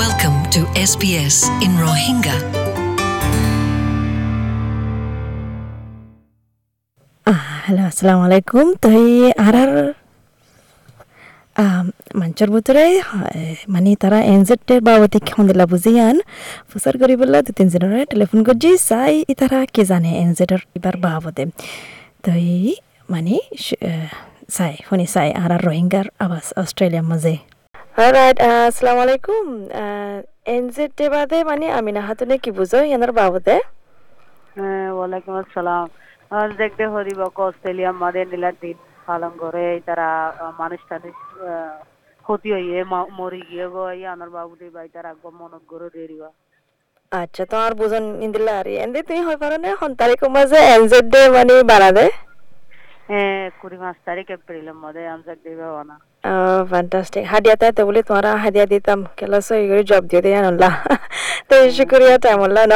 Welcome to SBS in Rohingya. Hello আসসালামু আলাইকুম তাই আর আর মঞ্চৰ ভিতৰে মানে তারা এনজেডের বাবদে খন্দিলা বুঝিয়ান ফুসার করি বললা দু তিনজনের টেলিফোন করছি চাই তারা কে জানে এনজেডের এবার বাবদে তাই মানে চাই শুনি চাই আর আর রোহিঙ্গার আবাস অস্ট্রেলিয়ার মাঝে রাইট আসসালামু আলাইকুম এনজেড ডে বাদে মানে আমিনা হাতুনে কি বুঝো ইয়ানোর বাবদে? হ্যাঁ ওয়ালাইকুম আসসালাম। আর দেখতে হরিব অস্ট্রেলিয়া মাদে নীলা দিন পালন করে তারা মানুষ টানুষ ক্ষতি হইয়ে মরি গিয়ে গো এই আনার বাবু দি বাই তারা আগ মনত গরো দেরিবা আচ্ছা তোমার বুঝন ইন্দিলা আর এন্দে তুমি হয় পারো না? হন তারিখ মাঝে এনজেড ডে মানে বানাদে হ্যাঁ কুড়ি পাঁচ তারিখ এপ্রিলের মধ্যে আনসার দিবে না ফ্যান্টাস্টিক হাদিয়া তাই তো বলে তোমারা হাদিয়া দিতাম কেলা সই করে জব দিয়ে দিয়ে আনলা তো শুক্রিয়া টাইম ন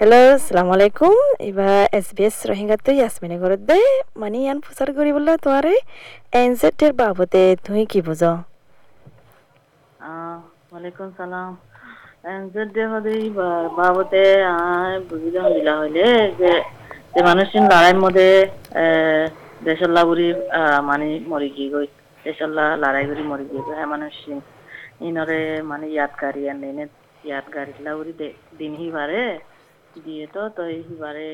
হ্যালো আসসালামু আলাইকুম এবার এস বি এস রোহিঙ্গাতে ইয়াসমিনে ঘরত দে মানে ইয়ান প্রচার করি বললা তোমার এনজেড এর বাবদে তুমি কি বুঝো ওয়ালাইকুম সালাম আনসার দে হদি আয় বুঝিলে দিলা হইলে যে যে মানুষের লড়াইয়ের মধ্যে দেশের লাগুরি মানে মরি গিয়ে গই করি মরি গিয়ে গই হ্যাঁ মানুষ। ইনরে মানে ইয়াদগারি আর নেনে ইয়াদগারি লাগুরি দিন হিবারে দিয়ে তো তো হিবারে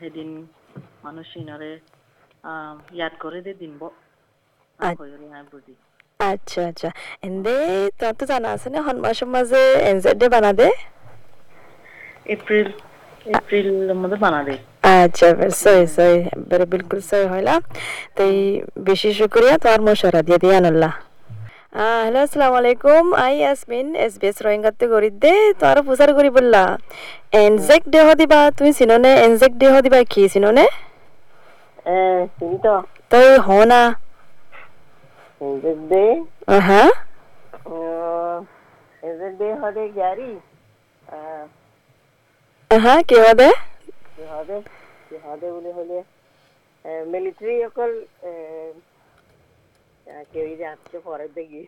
সেদিন মানুষ ইনরে ইয়াদ করে দে দিনব হ্যাঁ বুঝি আচ্ছা আচ্ছা। এন্দে তোমার তো জানা আছে না হন মাসের মাঝে এনজেড ডে বানাদে এপ্রিল এপ্রিলের মধ্যে বানা দে আচ্ছা। বেশ সহি সহি বেরে বিলকুল সহি হইলা তাই বেশি শুক্রিয়া। তোমার মশারা দিয়ে দিয়ে আনল্লা হ্যালো আসসালামু আলাইকুম। I Yasmin S B S রোহিঙ্গাতে করি দে তোমার পূজার করি বললা এনজেক দেহ দিবা। তুমি চিননে? এনজেক দেহ দিবা কি চিননে? তই হনা is it day? Ha Uh, is it day হলে গাড়ি? Uh, হা হবে? কি হবে? হবে বলে হলে মিলিটারি অকল কেউ যাচ্ছে পরে দেখি।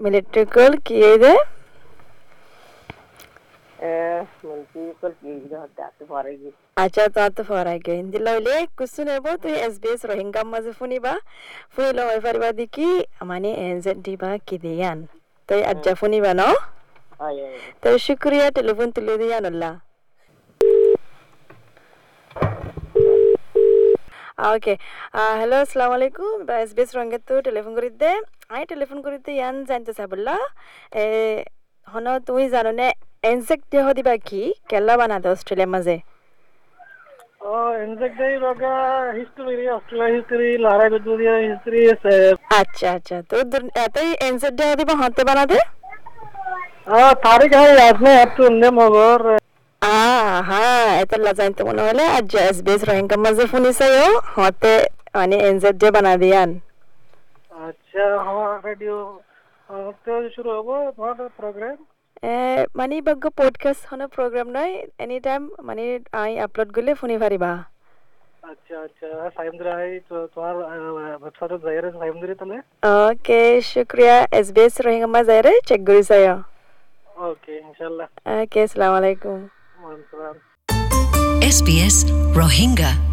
মিলিট্রিকল কি দে মিলিটারি অকল কেউ যাচ্ছে পরে গিয়ে আচ্ছা তো ফরাই গে হিন্দি লইলে কুসু নেব তুই এস বি এস রোহিঙ্গা মাঝে শুনিবা। শুনি লই পারিবা দেখি মানে এনজেড দিবা কি দিয়ান তাই আজ্জা শুনিবা ন? তাই শুক্রিয়া টেলিফোন তুলে দিয়ান আল্লাহ ওকে হ্যালো আসসালামু আলাইকুম এস বি এস রঙ্গে তো টেলিফোন করি দে আই টেলিফোন করি দে ইয়ান জানতে চাবলা এ হন তুমি জানো নে এনজেক দেহ দিবা কি কেলা বানাদে অস্ট্রেলিয়ার মাঝে ইনজেক্ট ಇವಾಗ history Australia history Lara ಬೆದ್ದೂರಿಯ history আচ্ছা আচ্ছা তো দুর- এ, তুই এনজেড দেহ দিবা হতে বানাদে ತಾರೀಖ್ ಯಾದ್ May Aha, esta es la gente bueno, ¿vale? Allá es ves rohen como se funisa yo, hote, মানে এনজেড যে বানা দিয়ান। আচ্ছা হ্যাঁ রেডিও হতে শুরু হব তোমার প্রোগ্রাম মানে বাগ্য পডকাস্ট হন প্রোগ্রাম নয় এনি টাইম মানে আই আপলোড গলে ফোনি পারিবা আচ্ছা আচ্ছা সাইমদ্রা আই তোমার ওয়েবসাইট যাইরে সাইমদ্রি তলে ওকে শুকরিয়া এসবিএস রোহিঙ্গা মা যাইরে চেক গরি সাইয়া ওকে ইনশাআল্লাহ ওকে আসসালামু আলাইকুম। SBS Rohingya.